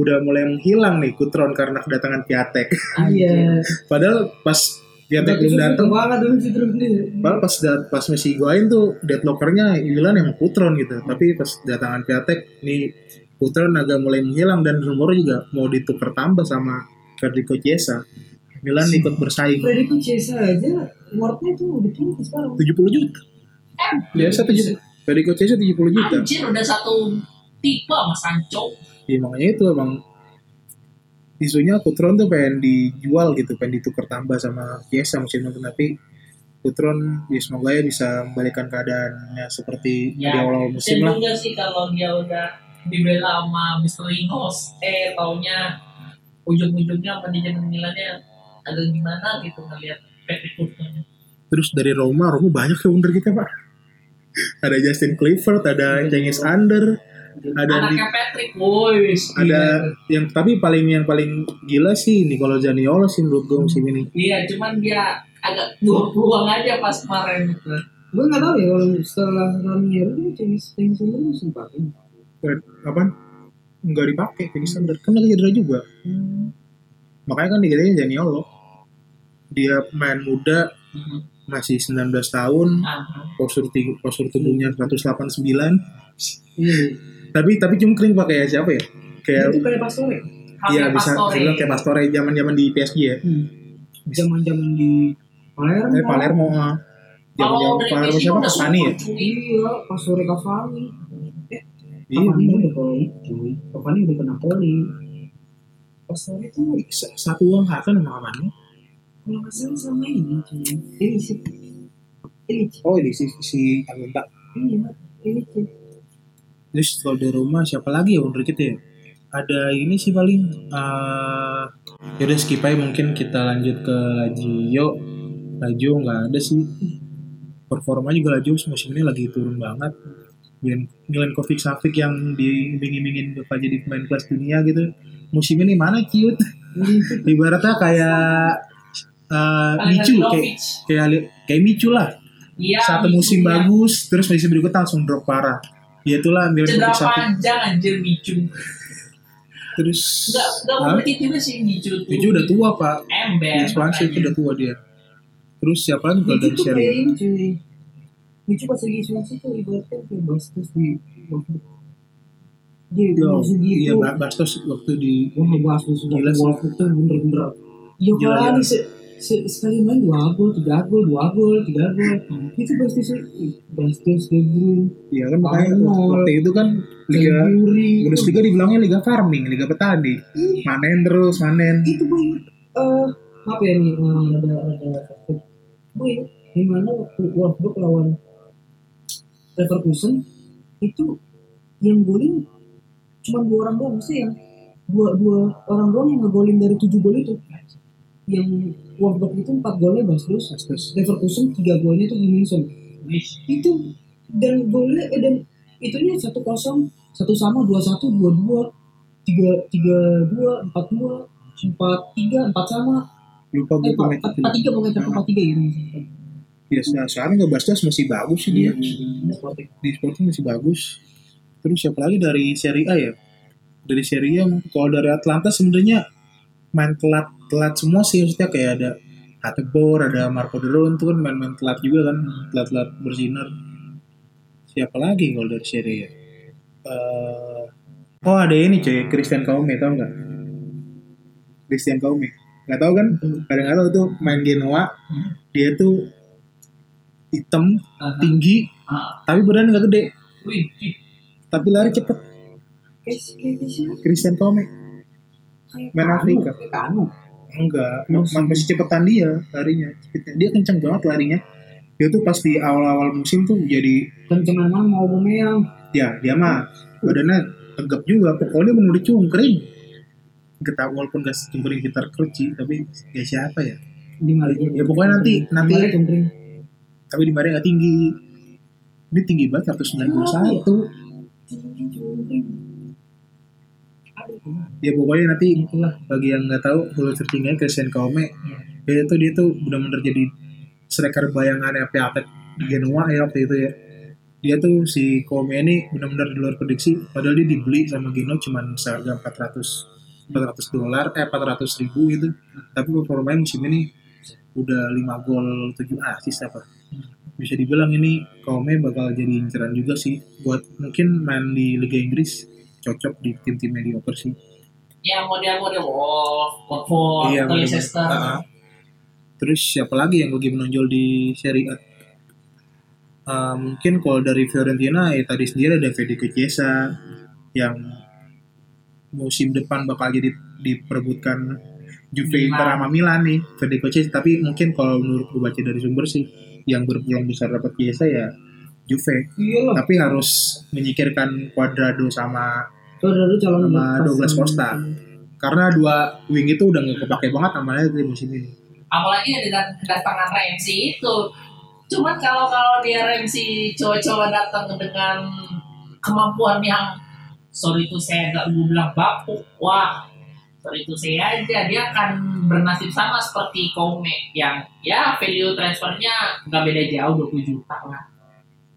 Speaker 3: udah mulai menghilang nih Kutron karena kedatangan Piatek
Speaker 2: iya *laughs*
Speaker 3: padahal pas Piatek belum datang Padahal pas dat pas Messi Higuain tuh deadlockernya Milan emang Putron gitu. Tapi pas datangan Piatek nih Putron agak mulai menghilang dan rumornya juga mau ditukar tambah sama Federico Chiesa. Milan ikut bersaing
Speaker 2: Federico Chiesa aja worthnya tuh udah tinggi sekarang
Speaker 3: 70 juta. Biasa 70. Federico Chiesa 70 juta.
Speaker 1: anjir udah satu tipe sama Sancho
Speaker 3: Ya, makanya itu emang isunya Putron tuh pengen dijual gitu, pengen ditukar tambah sama Chiesa musim depan tapi Putron ya semoga ya bisa membalikan keadaannya seperti di
Speaker 1: ya
Speaker 3: awal musim lah.
Speaker 1: juga sih kalau dia udah dibela sama Mr. Ringos eh taunya ujung-ujungnya manajemen Milannya agak gimana gitu ngelihat Patrick Kurtnya
Speaker 3: Terus dari Roma, Roma banyak ya wonder kita pak. Ada Justin Clifford, ada Cengiz Under, ada di,
Speaker 1: anaknya Patrick woi
Speaker 3: ada yang tapi paling yang paling gila sih Nicolo Zaniolo sih menurut gue musim ini.
Speaker 1: iya cuman dia agak dua peluang aja pas kemarin itu
Speaker 2: gue nggak tahu ya kalau setelah Ranieri itu Cengiz Cengiz Under musim pakai
Speaker 3: Eh, Apa? Nggak dipakai Cengiz Under, kan lagi cedera juga. Makanya kan digantinya Zaniolo. Dia main muda, masih 19 tahun,
Speaker 1: Ah,
Speaker 3: postur tinggi, postur tubuhnya 189.
Speaker 2: iya
Speaker 3: Tapi tapi cungkring pakai siapa ya? Kayak
Speaker 2: itu kayak Pastore
Speaker 3: Iya bisa bilang kayak Pastore zaman-zaman di PSG ya.
Speaker 2: zaman zaman di Palermo
Speaker 3: Eh Palermo ah. Palermo siapa Cavani ya?
Speaker 2: iya Pastore Cavani
Speaker 3: Iya.
Speaker 2: Cavani udah kalau itu Cavani udah ke Napoli Pastore itu
Speaker 3: Sa- Satu uang harga nama namanya.
Speaker 2: kalau nggak salah sama ini ini sih ini
Speaker 3: Oh ini si si Agunta.
Speaker 2: iya ini cuy
Speaker 3: Terus kalau di rumah siapa lagi ya wonderkid ya? Ada ini sih paling. eh yaudah skip aja mungkin kita lanjut ke Lazio. Lazio nggak ada sih. Performa juga Lazio musim ini lagi turun banget. Milan Milankovic Savic yang diiming-imingin bakal jadi pemain kelas dunia gitu. Musim ini mana cute? *laughs* Ibaratnya kayak eh Micu kayak kayak kayak Micu lah.
Speaker 1: Iya.
Speaker 3: Satu musim
Speaker 1: ya.
Speaker 3: bagus, terus musim berikutnya langsung drop parah. Ya itulah
Speaker 1: Cedera
Speaker 3: Milankovic Savic.
Speaker 1: panjang anjir Micu.
Speaker 3: Terus
Speaker 1: Enggak enggak
Speaker 3: Hah?
Speaker 1: wonderkid juga sih Micu tuh.
Speaker 3: Micu udah tua pak.
Speaker 1: Ember.
Speaker 3: Di Spanyol itu udah tua dia. Terus siapa lagi kalau
Speaker 2: Micu
Speaker 3: dari
Speaker 2: cuy Micu pas lagi Swansea tuh ibaratnya kayak Bastos di dia
Speaker 3: Yo,
Speaker 2: langsung gitu
Speaker 3: iya Ba- Bastos waktu di
Speaker 2: Wah, Bastos sudah
Speaker 3: Gila sih.
Speaker 2: Bener-bener Iya
Speaker 3: Gila,
Speaker 2: sekali main dua gol, tiga gol, dua gol, tiga gol. Itu pasti sih Bastos, De Bruyne,
Speaker 3: Iya kan makanya waktu itu kan Liga. Bundesliga dibilangnya Liga Farming, Liga Petani. Manen terus, manen.
Speaker 2: Itu gue inget, eh apa ya nih, ada ada gue inget gimana waktu Wolfsburg lawan Leverkusen itu yang golin cuma dua orang doang sih yang dua dua orang doang yang ngegolin dari tujuh gol itu yang Wolfsburg itu empat golnya Bastos
Speaker 3: Bastos.
Speaker 2: Leverkusen tiga golnya itu Jiminson
Speaker 1: Wih,
Speaker 2: itu dan golnya eh, dan itunya satu kosong satu sama dua satu dua dua tiga tiga dua empat dua empat tiga empat sama
Speaker 3: Lupa
Speaker 2: eh
Speaker 3: gue tuh
Speaker 2: empat empat, tiga pokoknya satu empat tiga gitu
Speaker 3: Ya se- sekarang nggak Bastos masih bagus sih dia.
Speaker 2: Sporting.
Speaker 3: Di Sporting masih bagus. Terus siapa lagi dari Serie A ya? Dari Serie A, kalau dari Atlanta sebenarnya main telat telat semua sih maksudnya kayak ada Hatebor, ada Marco Deron itu kan main-main telat juga kan, telat-telat bersinar. Siapa lagi kalau dari Serie A? Eh, oh ada ini cuy, Christian Kaume tau nggak? Christian Kaume, nggak tahu kan? Kadang nggak tahu tuh main Genoa, dia tuh hitam, tinggi,
Speaker 1: Ah,
Speaker 3: tapi badan nggak gede,
Speaker 1: wih,
Speaker 3: tapi lari cepet. Christian Kaume, Main Afrika.
Speaker 2: Kanu
Speaker 3: enggak, ma- masih cepetan dia larinya. Cepetnya. Dia kenceng banget larinya. Dia tuh pas di awal-awal musim tuh jadi
Speaker 2: kencengan mana mau Aubameyang
Speaker 3: ya dia mah badannya tegap juga pokoknya bener dicungkring kita walaupun gak cungkring gitar keruci tapi ya siapa ya
Speaker 2: di Malaysia
Speaker 3: Ya, pokoknya nanti- nanti-
Speaker 2: cungkring.
Speaker 3: tapi di Maria gak tinggi ini tinggi banget 191
Speaker 2: Tinggi cungkring.
Speaker 3: Ya pokoknya nanti
Speaker 2: itulah.
Speaker 3: bagi yang nggak tahu full searchingnya Christian Kaume. Dia tuh dia tuh benar-benar jadi striker bayangannya Piatek di Genoa ya waktu itu ya. Dia tuh si Kaume ini benar-benar di luar prediksi padahal dia dibeli sama Genoa cuman seharga 400 400 dolar eh 400 ribu gitu. Tapi performanya musim ini udah 5 gol 7 assist apa. Bisa dibilang ini Kaume bakal jadi inceran juga sih buat mungkin main di Liga Inggris cocok di tim-tim mediocre sih
Speaker 1: Ya model-model Wolf, Watford,
Speaker 3: Iya.
Speaker 1: Leicester.
Speaker 3: Ah. Terus siapa lagi yang lagi menonjol di Serie A? Ah, mungkin kalau dari Fiorentina ya tadi sendiri ada Federico Chiesa yang musim depan bakal jadi diperebutkan Juve. Inter sama Milan nih Federico Chiesa tapi mungkin kalau menurut gue baca dari sumber sih yang berpeluang besar dapat Chiesa ya Juve
Speaker 2: iya lah
Speaker 3: tapi harus menyikirkan Cuadrado sama
Speaker 2: saudara calon
Speaker 3: Sama. Douglas Costa. karena dua wing itu udah nggak kepake banget namanya di musim ini
Speaker 1: Apalagi dengan kedatangan Ramsey itu. Cuman kalau kalau dia Ramsey coba-coba datang dengan kemampuan yang sorry itu saya gak gue bilang bapuk, wah sorry itu saya aja dia akan bernasib sama seperti Kome yang ya value transfernya nggak beda jauh 20 juta lah.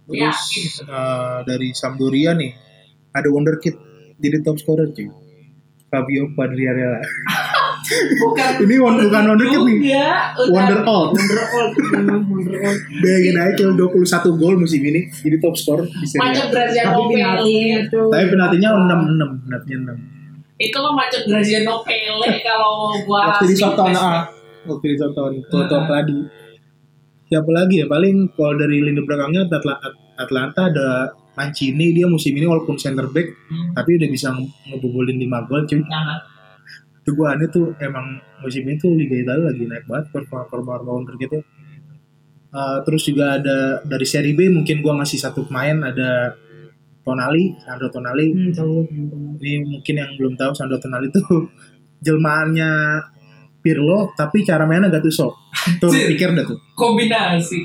Speaker 3: Terus
Speaker 1: itu.
Speaker 3: eh, dari Sampdoria nih ada wonderkid jadi top scorer cuy. Fabio Quagliarella. *laughs*
Speaker 1: bukan
Speaker 3: Ini won- bukan wonderkid nih.
Speaker 1: Ya.
Speaker 3: Wonder all.
Speaker 2: Wonder All *laughs* memang Wonder All
Speaker 3: Bayangin aja cuma 21 gol musim ini jadi top scorer di Serie
Speaker 1: Macam. Graziano
Speaker 2: tapi penaltinya tuh
Speaker 3: Tapi penaltinya 6 6, penaltinya 6.
Speaker 1: Itu mah macam Graziano Pele kalau gua
Speaker 3: Waktu di Soton, ah. Waktu di Soton, Toto tadi. Siapa lagi ya? Paling kalau dari lini belakangnya Atla- Atlanta ada Mancini dia musim ini walaupun center back
Speaker 1: Hmm.
Speaker 3: tapi udah bisa nge- ngebobolin 5 gol cuy.
Speaker 1: Nah,
Speaker 3: Tuh gue aneh tuh emang musim ini tuh Liga Italia lagi naik banget performa-performa wonderkidnya. Uh, terus juga ada dari seri B mungkin gua ngasih satu pemain ada Tonali, Sandro Tonali.
Speaker 2: Hmm, tahu tahu.
Speaker 3: Ini mungkin yang belum tahu Sandro Tonali itu *laughs* jelmaannya Pirlo tapi cara mainnya Gattuso. Tuh
Speaker 1: Cih.
Speaker 3: pikir dah tuh.
Speaker 1: Kombinasi.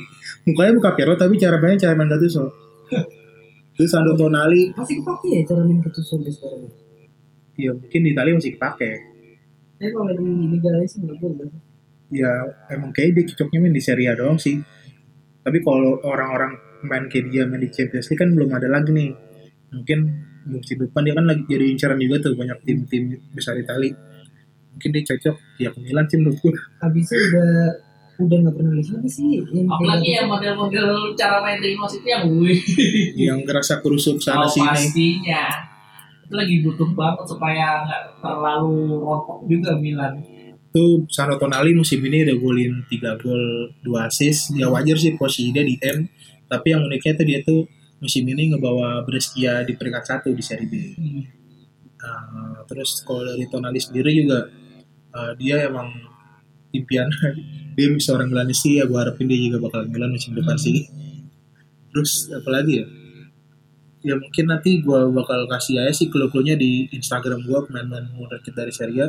Speaker 3: Mukanya muka Pirlo tapi cara mainnya cara main Gattuso. Terus Sandro Tonali
Speaker 2: Pasti kepake ya cara main ketus sampai sekarang.
Speaker 3: ya mungkin di Italia masih kepake.
Speaker 2: Tapi kalau di lain sih nggak boleh.
Speaker 3: Ya emang kayak dia cocoknya main di Serie A doang sih. Tapi kalau orang-orang main kayak dia main di Champions League kan belum ada lagi nih. Mungkin musim depan dia kan lagi jadi incaran juga tuh banyak tim-tim besar Italia. Mungkin dia cocok ya ke Milan sih menurut gue.
Speaker 2: Habisnya udah udah nggak pernah lihat lagi sih yang
Speaker 1: Apalagi
Speaker 2: kayak
Speaker 1: yang model-model cara main Rimos itu yang wih.
Speaker 3: Yang ngerasa kerusuk sana
Speaker 1: Oh,
Speaker 3: sini.
Speaker 1: pastinya. Itu lagi butuh banget supaya nggak terlalu rontok juga Milan.
Speaker 3: Tuh Sandro Tonali musim ini udah golin 3 gol 2 assist. Ya wajar sih posisi dia di M. Tapi yang uniknya tuh dia tuh musim ini ngebawa Brescia di peringkat satu di Serie B. Uh, terus kalau dari Tonali sendiri juga uh, dia emang impian *laughs* dia seorang Milanisti ya gue harapin dia juga bakal Milan musim depan sih. Terus apalagi ya? Ya mungkin nanti gue bakal kasih aja sih clue-cluenya di Instagram gue pemain-pemain muda kita dari Serie A.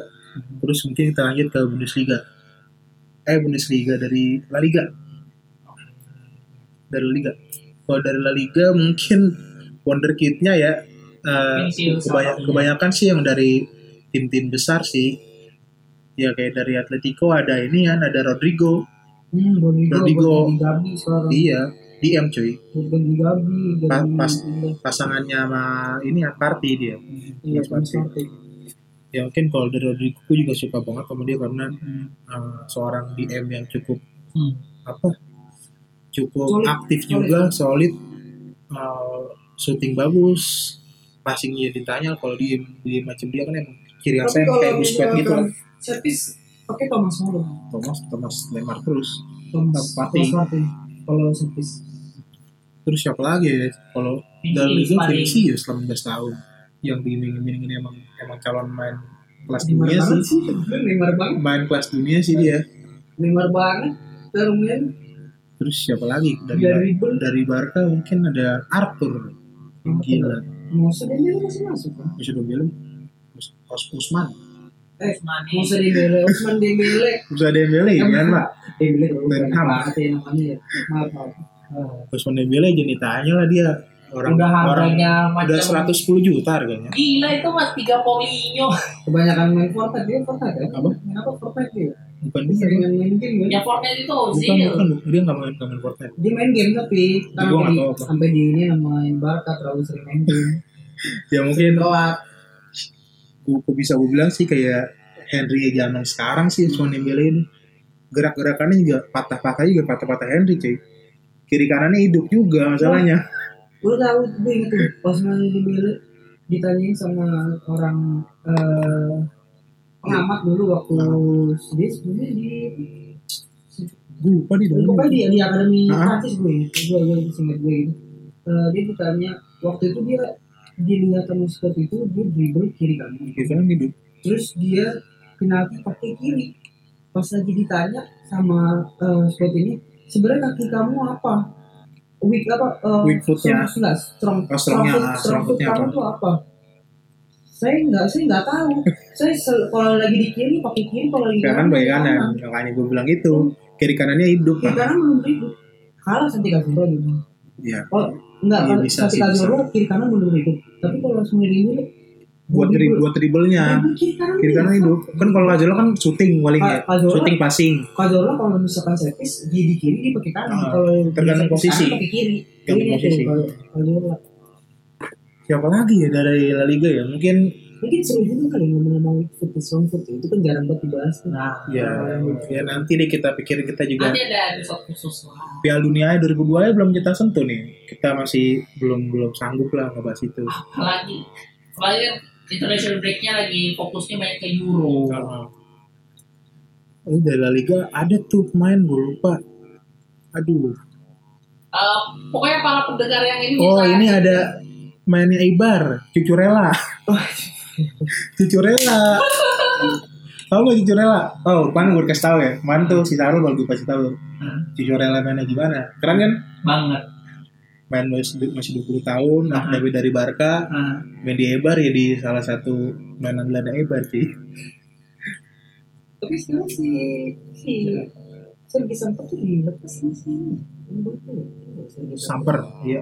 Speaker 3: Terus mungkin kita lanjut ke Bundesliga. Eh Bundesliga dari La Liga. Dari La Liga. Kalau dari La Liga mungkin wonderkidnya ya uh,
Speaker 1: Vinicius.
Speaker 3: kebanya-
Speaker 1: Ronaldo.
Speaker 3: kebanyakan sih yang dari tim-tim besar sih ya kayak dari Atletico ada ini kan ada Rodrigo
Speaker 2: hmm, Rodrigo,
Speaker 3: Rodrigo.
Speaker 2: Gabi sekarang
Speaker 3: iya DM cuy
Speaker 2: ganti Gabi
Speaker 3: Pa- pas- pasangannya sama ini ya Party dia
Speaker 2: iya
Speaker 3: Mas Partey.
Speaker 2: Partey.
Speaker 3: ya mungkin kalau dari Rodrigo gue juga suka banget sama dia karena uh, seorang DM yang cukup
Speaker 1: Hmm.
Speaker 3: apa cukup
Speaker 2: Solid.
Speaker 3: aktif
Speaker 2: Solid.
Speaker 3: juga solid uh, shooting bagus passingnya ditanya kalau di di macam dia kan emang kiri
Speaker 2: kalau
Speaker 3: kayak Busquets gitu kan
Speaker 2: servis pakai Thomas Muller.
Speaker 3: Thomas Thomas Lemar terus.
Speaker 2: Thomas
Speaker 3: Partey
Speaker 2: kalau servis.
Speaker 3: Terus siapa lagi ya? Kalau dari
Speaker 1: Vinicius paling.
Speaker 3: Vinicius selama 16 tahun. Yang diiming-iming ini emang emang calon main kelas
Speaker 2: Neymar
Speaker 3: dunia sih.
Speaker 2: sih. Neymar banget.
Speaker 3: Main kelas dunia sih dia.
Speaker 2: Neymar banget. Terus
Speaker 3: terus siapa lagi? Dari
Speaker 2: dari Dribble
Speaker 3: dari Barca mungkin ada Arthur. Gila.
Speaker 2: Masa dia masih masuk kan?
Speaker 3: Us- Us- Usman
Speaker 2: Eh,
Speaker 1: Usmani.
Speaker 2: Masa Dembele, Usman Dembele.
Speaker 3: bisa Dembele kan pak
Speaker 2: Dembele kalau
Speaker 3: Ben
Speaker 2: banyak
Speaker 3: Ham.
Speaker 2: banget ya namanya ya. Maaf, maaf. Oh.
Speaker 3: Usman Dembele jadi tanya lah dia orang
Speaker 1: Udah
Speaker 3: orang
Speaker 1: harganya
Speaker 3: udah
Speaker 1: macam
Speaker 3: 110 juta harganya
Speaker 1: Gila itu mas tiga Paulinho.
Speaker 2: Kebanyakan main Fortnite dia Fortnite kan?
Speaker 3: Apa?
Speaker 2: Main apa Fortnite dia?
Speaker 3: bukan
Speaker 2: Dia sering main main game kan?
Speaker 1: Ya Fortnite itu
Speaker 3: bukan
Speaker 1: Ozil.
Speaker 3: bukan dia nggak main nggak main Fortnite
Speaker 2: Dia main game tapi sampai di,
Speaker 3: tahu apa.
Speaker 2: sampai di ini main Barca terlalu sering main game. *laughs*
Speaker 3: ya mungkin
Speaker 2: Telat.
Speaker 3: Gue bisa gue bilang sih kayak Henry zaman sekarang sih Usman Dembele ini gerak-gerakannya juga patah-patah juga patah-patah Henry cuy. Kiri kanannya hidup juga masalahnya.
Speaker 2: Gue tahu gue pas main Dembele ditanyain sama orang eh, pengamat dulu waktu dia sebenarnya di
Speaker 3: gue lupa di dalam.
Speaker 2: Pokoknya di, di akademi. Prancis gue gue gue ingat gue gitu Eh, dia ditanya waktu itu dia dilihat sama Scott itu dia dribble kiri kanan
Speaker 3: kiri kanan hidup
Speaker 2: terus dia penalti pakai kiri? Pas lagi ditanya sama eh, Scott ini sebenarnya kaki kamu apa? Weak apa eh,
Speaker 3: Weak foot-nya.
Speaker 2: strong enggak strong
Speaker 3: Oh, strong-nya,
Speaker 2: foot,
Speaker 3: ah,
Speaker 2: strong foot
Speaker 3: strong foot-nya
Speaker 2: kamu
Speaker 3: apa?
Speaker 2: tuh apa? Saya enggak saya enggak tahu. *laughs* Saya kalau lagi di kiri pakai kiri kalau lagi
Speaker 3: kanan
Speaker 2: pakai
Speaker 3: kanan. makanya gue bilang itu kiri kanannya hidup
Speaker 2: kiri kanan belum hidup. Kalah Santi Cazorla gitu
Speaker 3: ya
Speaker 2: oh enggak
Speaker 3: Iya,
Speaker 2: kalau
Speaker 3: bisa
Speaker 2: Santi
Speaker 3: sih, bisa.
Speaker 2: Kiri kanan belum hidup tapi kalau sendiri ini
Speaker 3: buat dribble buat dribblenya
Speaker 2: kiri kanan
Speaker 3: kiri kanan hidup. Kan kalau Kajolo kan shooting paling ya. Shooting passing.
Speaker 2: Cazorla kalau misalkan servis dia di kiri dia pakai kanan.
Speaker 3: Ah,
Speaker 2: kalau
Speaker 3: tergantung posisi.
Speaker 2: pakai kiri.
Speaker 3: Tergantung posisi. siapa lagi ya dari La Liga ya? Mungkin
Speaker 2: mungkin seru juga kali ngomong-ngomong foot strong foot ya. itu kan jarang banget dibahas tuh.
Speaker 1: Nah,
Speaker 3: ya ya nanti deh kita pikir kita juga
Speaker 1: nanti ada episode khusus lah.
Speaker 3: Piala Dunia 2002 ya belum kita sentuh nih kita masih belum belum sanggup lah ngebahas itu
Speaker 1: Apalagi, apalagi kan international breaknya lagi fokusnya banyak ke Euro.
Speaker 3: Heeh. Oh, dari La Liga ada tuh pemain gue lupa aduh
Speaker 1: Eh, pokoknya para pendengar yang ini
Speaker 3: oh ini ada mainnya Ibar Cucurella Cucurella Tahu gak Cucurella? Oh, kan gue kasih tahu ya. Kemarin tuh si Sarul baru gue kasih tahu.
Speaker 1: Hmm.
Speaker 3: Cucurella mainnya gimana? Keren kan?
Speaker 1: banget
Speaker 3: Main masih, masih 20 tahun, nah,
Speaker 1: Hmm.
Speaker 3: dari dari Barca,
Speaker 1: Hmm.
Speaker 3: main di Ebar ya di salah satu mainan Belanda Ebar sih.
Speaker 2: Tapi sekarang si si Sergi Samper tuh dilepas sih sih.
Speaker 3: Samper, iya.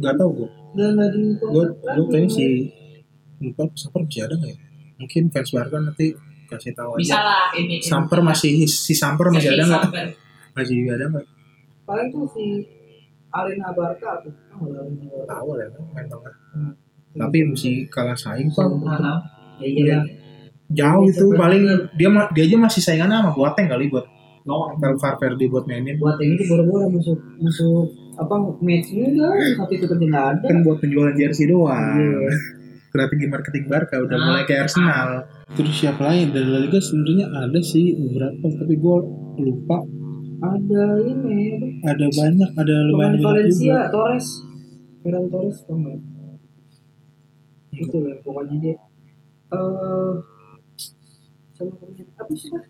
Speaker 3: Gak tau gue.
Speaker 2: nggak di
Speaker 3: Gue gue kayaknya si lupa Samper masih ada nggak ya? Mungkin fans Barca nanti kasih tahu
Speaker 1: bisa
Speaker 3: aja.
Speaker 1: lah ini
Speaker 3: Samper masih si Samper masih ada nggak?
Speaker 1: Samper.
Speaker 3: Masih ada nggak?
Speaker 2: paling tuh si Arena Barca tuh. Barca.
Speaker 3: Tahu lah, main banget.
Speaker 2: Hmm.
Speaker 3: Tapi masih kalah saing pak.
Speaker 1: Ah,
Speaker 2: Ya iya.
Speaker 3: Jauh itu paling dia dia aja masih saingan sama Boateng kali buat
Speaker 1: no.
Speaker 3: Valverde buat mainin.
Speaker 2: Buat ini tuh boro-boro masuk masuk apa match enggak satu itu kerja nggak ada.
Speaker 3: Kan buat penjualan jersey doang.
Speaker 2: Iya.
Speaker 3: Strategi marketing Barca udah
Speaker 1: Ah.
Speaker 3: mulai kayak Arsenal. Terus siapa lain dari La Liga sebenarnya ada sih beberapa tapi gue lupa.
Speaker 2: Ada ini?
Speaker 3: Ada banyak, ada lumayan banyak
Speaker 2: Valencia,
Speaker 3: juga.
Speaker 2: Torres. Ferran Torres tau nggak? Itu lah pokoknya dia. Eh, sama pemain apa sih Pak?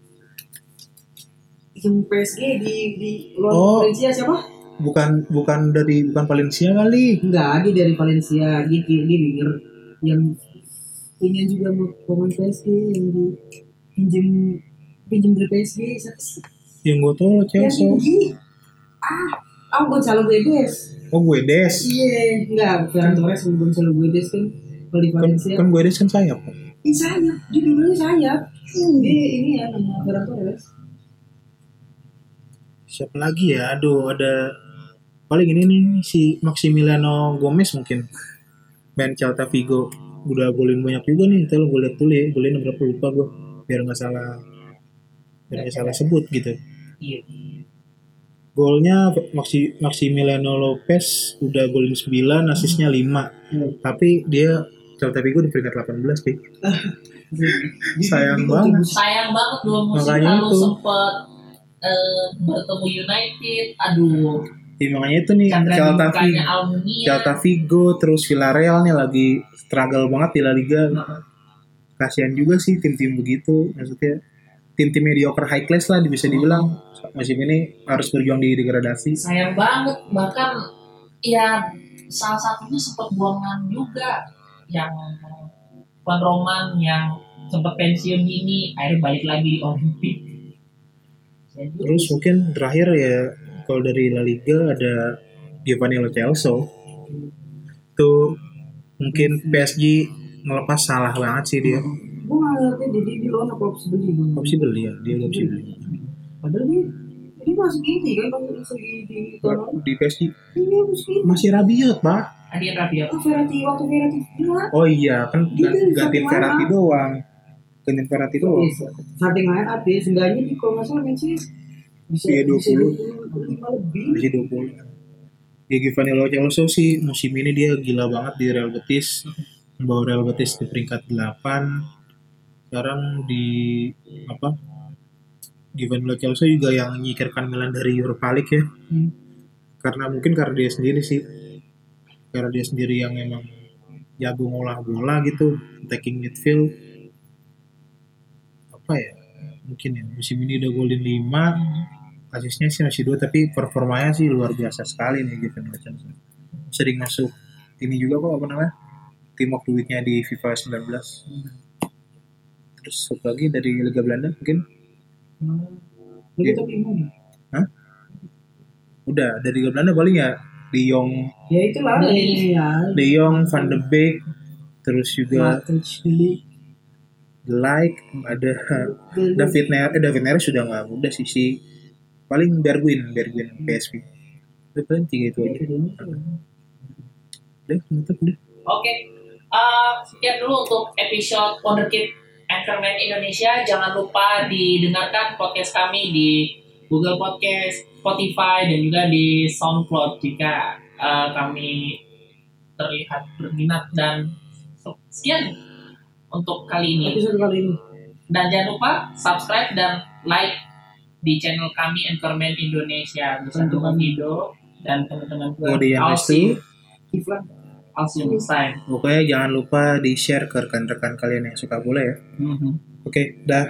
Speaker 2: Yang PSG di di luar
Speaker 3: Oh.
Speaker 2: Valencia siapa?
Speaker 3: Bukan bukan dari bukan Valencia kali.
Speaker 2: Enggak, dia dari Valencia. Dia dia, dia winger yang punya juga pemain PSG yang di pinjem pinjem dari PSG?
Speaker 3: Yang gue tau
Speaker 2: Yang
Speaker 3: Chelsea.
Speaker 2: Ah, ah Gonzalo Guedes.
Speaker 3: Oh gue Des.
Speaker 2: Iya, enggak, Ferran Torres sama Gonzalo Guedes kan kalau di
Speaker 3: Kan,
Speaker 2: Valencia.
Speaker 3: kan gue Des kan sayap.
Speaker 2: Ini sayap, dia dulunya sayap. Dia ini ya nama Ferran Torres.
Speaker 3: Siapa lagi ya? Aduh, ada paling ini nih si Maximiliano Gomez mungkin main Celta Vigo. Udah golin banyak juga nih kalau gue lihat dulu ya golin berapa lupa gue biar nggak salah biar nggak salah sebut gitu.
Speaker 1: Iya.
Speaker 3: golnya Maxi, Maximiliano Lopez udah golin 9 asisnya 5 tapi dia Celta Vigo di peringkat 18 sih *laughs* Sayang banget.
Speaker 1: sayang banget dua musim
Speaker 3: Makanya
Speaker 1: lalu
Speaker 3: itu.
Speaker 1: sempet eh, bertemu United. Aduh
Speaker 3: Ya, makanya itu nih Celta Vigo Celta Vigo terus Villarreal nih lagi struggle banget di La Liga.
Speaker 1: Nah,
Speaker 3: kasihan juga sih tim-tim begitu maksudnya tim-tim mediocre high class lah bisa dibilang. Musim ini harus berjuang di degradasi.
Speaker 1: Sayang banget bahkan ya salah satunya sempat buangan juga yang Juan Roman yang sempat pensiun dini akhirnya balik lagi di Olimpik
Speaker 3: terus mungkin terakhir ya kalau dari La Liga ada Giovanni Lo Celso. Tuh mungkin PSG melepas salah banget sih dia.
Speaker 2: Gue nggak ngerti jadi di luar apa opsi beli.
Speaker 3: opsi beli ya dia opsi beli.
Speaker 2: Padahal dia dia masuk ini kan masuk di
Speaker 3: di PSG
Speaker 2: ini masuk ini.
Speaker 3: masih Rabiot pak.
Speaker 1: Adian Rabiot.
Speaker 2: Oh, Verratti waktu Verratti bilang
Speaker 3: oh iya kan
Speaker 2: Dia
Speaker 3: gan-
Speaker 2: kan
Speaker 3: gantiin
Speaker 2: mana?
Speaker 3: doang. Gantiin Verratti doang.
Speaker 2: Iya, starting line up ya, seenggaknya di kalau nggak salah bisa
Speaker 3: Iya, 20.
Speaker 2: bisa 25 lebih.
Speaker 3: masih 20 ya Giovanni Lo Celso sih musim ini dia gila banget di Real Betis membawa Real Betis di peringkat 8 sekarang di apa Giovanni Lo Celso juga yang menyingkirkan Milan dari Europa League ya
Speaker 2: Hmm.
Speaker 3: karena mungkin karena dia sendiri sih karena dia sendiri yang emang jago ngolah bola gitu attacking midfield apa ya mungkin ya musim ini udah golin 5 asisnya sih masih dua tapi performanya sih luar biasa sekali nih Lo Celso sering masuk ini juga kok apa namanya tim of the Week-nya di FIFA 19 terus satu lagi dari Liga Belanda mungkin
Speaker 2: Hmm.
Speaker 3: Iya.
Speaker 2: Itu tapi gimana?
Speaker 3: udah dari Liga Belanda paling ya De Jong
Speaker 2: Ya itulah
Speaker 1: Beli.
Speaker 2: ini ya.
Speaker 3: De Jong Van de Beek terus juga. The Like ada. David Neres eh, David Neres sudah nggak muda sih si paling Bergwijn Bergwijn PSV itu paling tiga itu aja udah menutup udah
Speaker 1: Oke, Eh, sekian dulu untuk episode Wonderkid Anchorman Indonesia. Jangan lupa didengarkan podcast kami di Google Podcast, Spotify, dan juga di SoundCloud jika eh, kami terlihat berminat dan sekian untuk kali ini.
Speaker 2: Episode kali ini.
Speaker 1: Dan jangan lupa subscribe dan like di channel kami Anchorman Indonesia bersama. Vido dan teman-teman gue.
Speaker 3: Di yang
Speaker 1: next time.
Speaker 3: pokoknya jangan lupa di share ke rekan-rekan kalian yang suka bola ya
Speaker 1: Mhm.
Speaker 3: oke dah